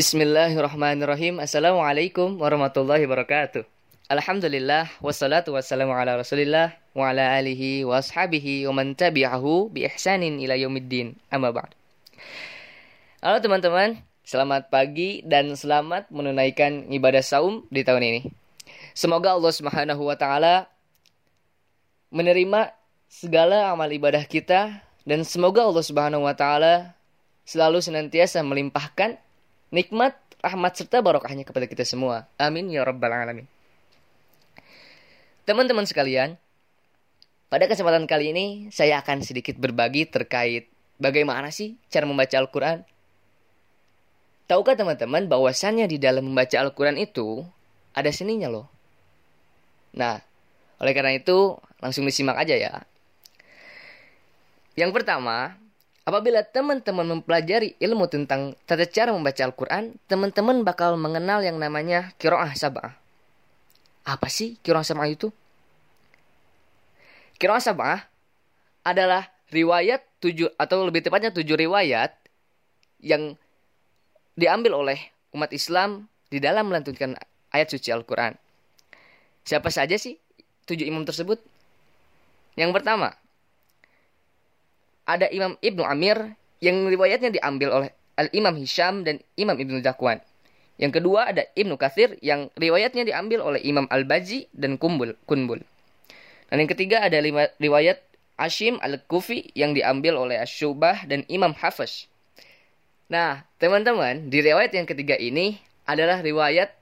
Bismillahirrahmanirrahim. Assalamualaikum warahmatullahi wabarakatuh. Alhamdulillah wassalatu wassalamu ala Rasulillah wa ala alihi wa ashabihi wa man tabi'ahu bi ihsanin ila yaumiddin. Amma ba'd. Halo teman-teman, selamat pagi dan selamat menunaikan ibadah saum di tahun ini. Semoga Allah Subhanahu wa taala menerima segala amal ibadah kita dan semoga Allah Subhanahu wa taala selalu senantiasa melimpahkan nikmat, rahmat serta barokahnya kepada kita semua. Amin ya rabbal alamin. Teman-teman sekalian, pada kesempatan kali ini saya akan sedikit berbagi terkait bagaimana sih cara membaca Al-Quran. Tahukah teman-teman bahwasannya di dalam membaca Al-Quran itu ada seninya loh. Nah, oleh karena itu langsung disimak aja ya. Yang pertama, apabila teman-teman mempelajari ilmu tentang tata cara membaca Al-Quran, teman-teman bakal mengenal yang namanya kiroah sabah. Apa sih kiroah sabah itu? Kiroah sabah adalah riwayat tujuh atau lebih tepatnya tujuh riwayat yang diambil oleh umat Islam di dalam melantunkan ayat suci Al-Quran. Siapa saja sih tujuh imam tersebut? Yang pertama, ada Imam Ibnu Amir yang riwayatnya diambil oleh Al-Imam Hisham dan Imam Ibnu Zakwan. Yang kedua ada Ibnu Kathir yang riwayatnya diambil oleh Imam Al-Baji dan Kumbul, Kunbul. Dan yang ketiga ada lima, riwayat Ashim Al-Kufi yang diambil oleh Asyubah dan Imam Hafiz. Nah, teman-teman, di riwayat yang ketiga ini adalah riwayat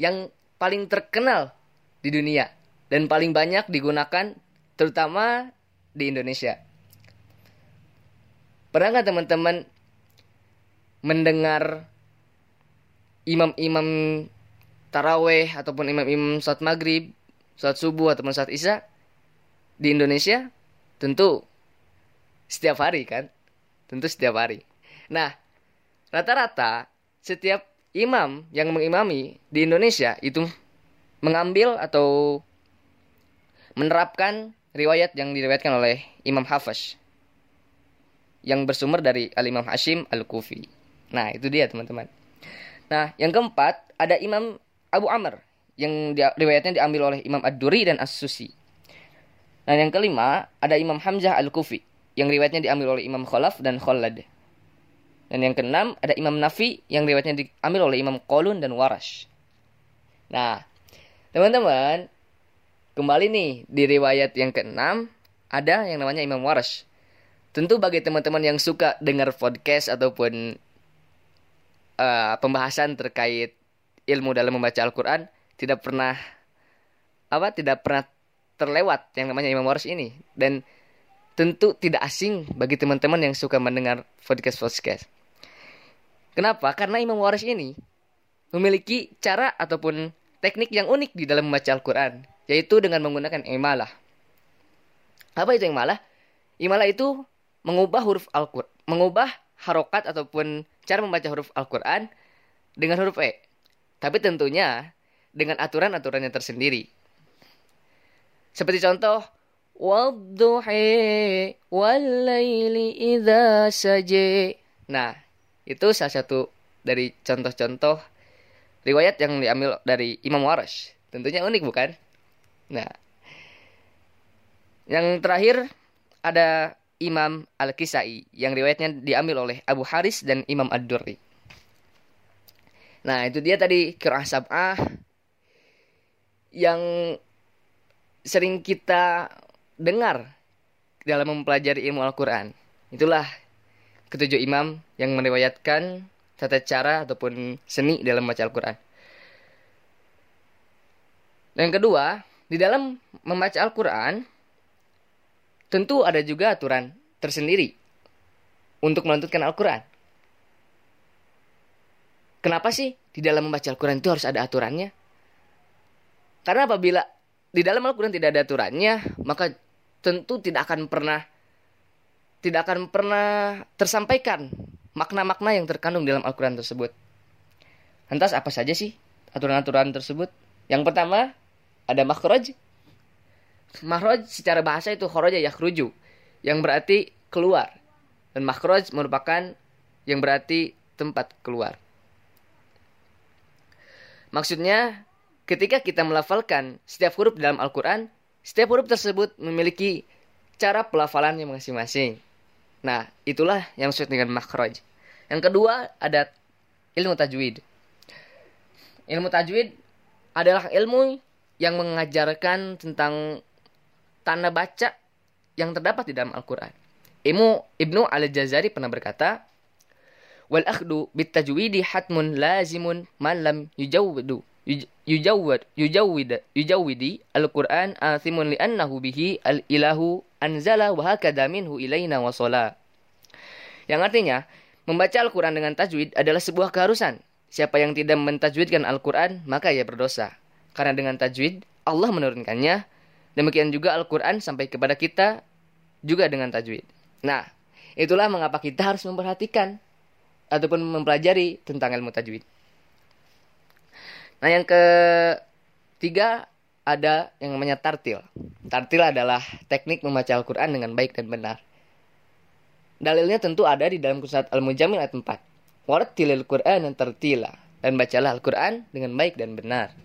yang paling terkenal di dunia dan paling banyak digunakan terutama di Indonesia. Pernah nggak teman-teman mendengar imam-imam taraweh ataupun imam-imam saat maghrib, saat subuh ataupun saat isya di Indonesia? Tentu. Setiap hari kan? Tentu setiap hari. Nah rata-rata setiap imam yang mengimami di Indonesia itu mengambil atau menerapkan riwayat yang diriwayatkan oleh Imam Hafiz yang bersumber dari Al-Imam Hashim Al-Kufi. Nah, itu dia teman-teman. Nah, yang keempat ada Imam Abu Amr yang dia, riwayatnya diambil oleh Imam Ad-Duri dan As-Susi. Dan yang kelima, ada Imam Hamzah Al-Kufi yang riwayatnya diambil oleh Imam Khalaf dan Khalad. Dan yang keenam, ada Imam Nafi yang riwayatnya diambil oleh Imam Qolun dan Warash. Nah, teman-teman, kembali nih di riwayat yang keenam ada yang namanya Imam Warash. Tentu bagi teman-teman yang suka dengar podcast ataupun uh, pembahasan terkait ilmu dalam membaca Al-Qur'an tidak pernah apa tidak pernah terlewat yang namanya Imam Waras ini dan tentu tidak asing bagi teman-teman yang suka mendengar podcast podcast. Kenapa? Karena Imam Waras ini memiliki cara ataupun teknik yang unik di dalam membaca Al-Quran, yaitu dengan menggunakan imalah. Apa itu imalah? Imalah itu mengubah huruf Al-Quran, mengubah harokat ataupun cara membaca huruf Al-Quran dengan huruf E. Tapi tentunya dengan aturan-aturannya tersendiri. Seperti contoh, Wadduhi walaili idha saje. Nah, itu salah satu dari contoh-contoh riwayat yang diambil dari Imam Warash. Tentunya unik bukan? Nah, yang terakhir ada Imam Al-Kisai yang riwayatnya diambil oleh Abu Haris dan Imam Ad-Durri. Nah, itu dia tadi Qira'ah Sab'ah yang sering kita dengar dalam mempelajari ilmu Al-Quran. Itulah ketujuh imam yang meriwayatkan tata cara ataupun seni dalam membaca Al-Quran. yang kedua, di dalam membaca Al-Quran, tentu ada juga aturan tersendiri untuk melantunkan Al-Quran. Kenapa sih di dalam membaca Al-Quran itu harus ada aturannya? Karena apabila di dalam Al-Quran tidak ada aturannya, maka tentu tidak akan pernah tidak akan pernah tersampaikan makna-makna yang terkandung dalam Al-Quran tersebut. Lantas apa saja sih aturan-aturan tersebut? Yang pertama ada makhraj. Makhraj secara bahasa itu kharaja yakhruju yang berarti keluar. Dan makhraj merupakan yang berarti tempat keluar. Maksudnya, ketika kita melafalkan setiap huruf dalam Al-Quran, setiap huruf tersebut memiliki cara pelafalannya masing-masing. Nah, itulah yang disebut dengan makhraj. Yang kedua, ada ilmu tajwid. Ilmu tajwid adalah ilmu yang mengajarkan tentang tanda baca yang terdapat di dalam Al-Quran. Ilmu Ibnu Al-Jazari pernah berkata, wal akhdu bit tajwidi hatmun lazimun man lam yujawwidu yujawwid yujawwid yujawwidi al-Qur'an athimun li'annahu bihi al-ilahu anzala wa hakada minhu ilaina wa Yang artinya, membaca Al-Quran dengan tajwid adalah sebuah keharusan. Siapa yang tidak mentajwidkan Al-Quran, maka ia berdosa. Karena dengan tajwid, Allah menurunkannya. Demikian juga Al-Quran sampai kepada kita juga dengan tajwid. Nah, itulah mengapa kita harus memperhatikan ataupun mempelajari tentang ilmu tajwid. Nah, yang ketiga ada yang namanya tartil. Tartil adalah teknik membaca Al-Quran dengan baik dan benar. Dalilnya tentu ada di dalam surat Al-Mujamil ayat 4. Warattilil Qur'an yang tertila. Dan bacalah Al-Quran dengan baik dan benar.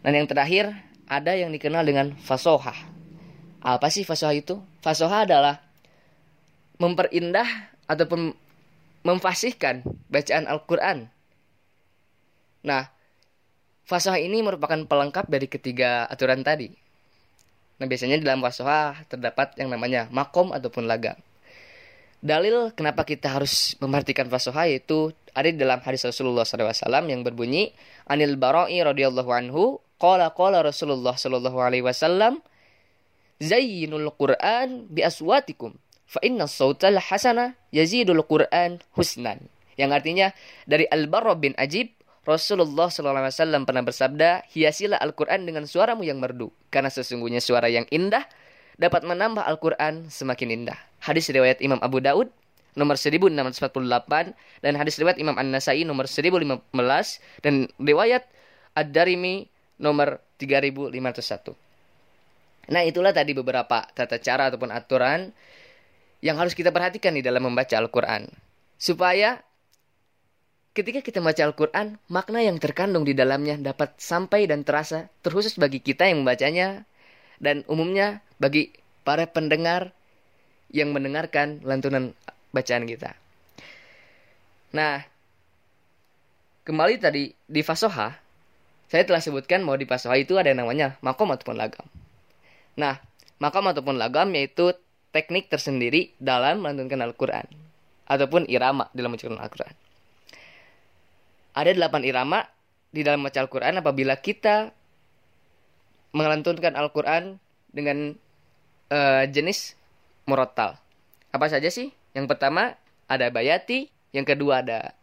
Dan yang terakhir, ada yang dikenal dengan fasohah. Apa sih fasohah itu? Fasohah adalah memperindah ataupun memfasihkan bacaan Al-Quran. Nah, fasohah ini merupakan pelengkap dari ketiga aturan tadi. Nah, biasanya dalam fasohah terdapat yang namanya makom ataupun lagam. Dalil kenapa kita harus memperhatikan fasohah yaitu ada di dalam hadis Rasulullah SAW yang berbunyi Anil Barai radhiyallahu anhu qala qala Rasulullah sallallahu alaihi wasallam Zayyinul Qur'an bi aswatikum fa inna sautal hasana yazidul Qur'an husnan. Yang artinya dari Al-Barra bin Ajib Rasulullah SAW pernah bersabda, hiasilah Al-Quran dengan suaramu yang merdu, karena sesungguhnya suara yang indah dapat menambah Al-Quran semakin indah. Hadis riwayat Imam Abu Daud nomor 1648 dan hadis riwayat Imam An-Nasai nomor 1015 dan riwayat Ad-Darimi nomor 3501. Nah, itulah tadi beberapa tata cara ataupun aturan yang harus kita perhatikan di dalam membaca Al-Quran. Supaya ketika kita membaca Al-Quran, makna yang terkandung di dalamnya dapat sampai dan terasa terkhusus bagi kita yang membacanya dan umumnya bagi para pendengar yang mendengarkan lantunan bacaan kita. Nah, kembali tadi di fasoha, saya telah sebutkan bahwa di fasoha itu ada yang namanya makom ataupun lagam. Nah, makom ataupun lagam yaitu teknik tersendiri dalam melantunkan Al-Quran ataupun irama dalam menceritakan Al-Quran. Ada delapan irama di dalam baca Al-Quran apabila kita melantunkan Al-Quran dengan uh, jenis murotal. Apa saja sih? Yang pertama ada bayati, yang kedua ada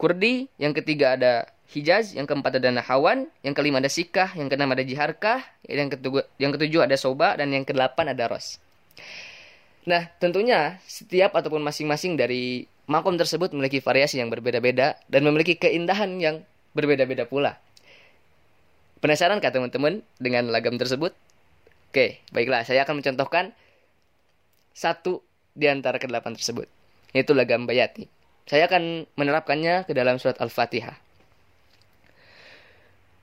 kurdi, yang ketiga ada Hijaz, yang keempat ada Nahawan, yang kelima ada Sikah, yang keenam ada Jiharkah, yang ketujuh, yang ketujuh ada Soba, dan yang kedelapan ada Ros. Nah, tentunya setiap ataupun masing-masing dari makom tersebut memiliki variasi yang berbeda-beda dan memiliki keindahan yang berbeda-beda pula. Penasaran kah teman-teman dengan lagam tersebut? Oke, baiklah, saya akan mencontohkan satu di antara kedelapan tersebut, yaitu lagam bayati. Saya akan menerapkannya ke dalam surat Al-Fatihah.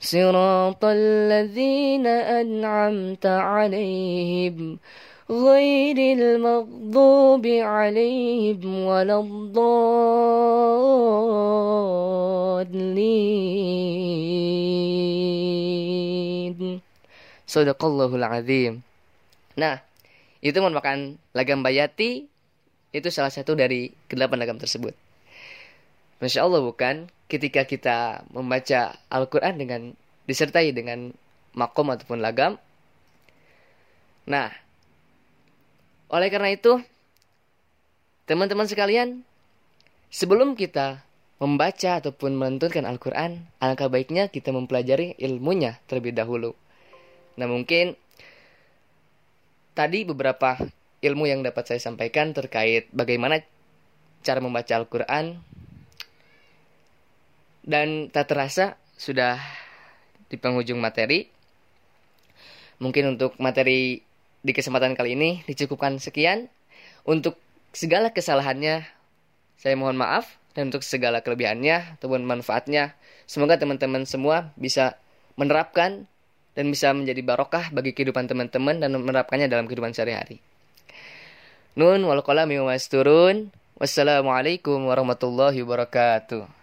صراط الذين أنعمت عليهم غير المغضوب عليهم ولا الضالين Sadaqallahul azim. Nah, itu merupakan lagam bayati itu salah satu dari kedelapan lagam tersebut. Masya Allah bukan ketika kita membaca Al-Quran dengan disertai dengan makom ataupun lagam. Nah, oleh karena itu, teman-teman sekalian, sebelum kita membaca ataupun melantunkan Al-Quran, alangkah baiknya kita mempelajari ilmunya terlebih dahulu. Nah mungkin tadi beberapa ilmu yang dapat saya sampaikan terkait bagaimana cara membaca Al-Quran dan tak terasa sudah di penghujung materi. Mungkin untuk materi di kesempatan kali ini dicukupkan sekian. Untuk segala kesalahannya saya mohon maaf dan untuk segala kelebihannya ataupun manfaatnya semoga teman-teman semua bisa menerapkan dan bisa menjadi barokah bagi kehidupan teman-teman dan menerapkannya dalam kehidupan sehari-hari. Nun wal qalam turun. Wassalamualaikum warahmatullahi wabarakatuh.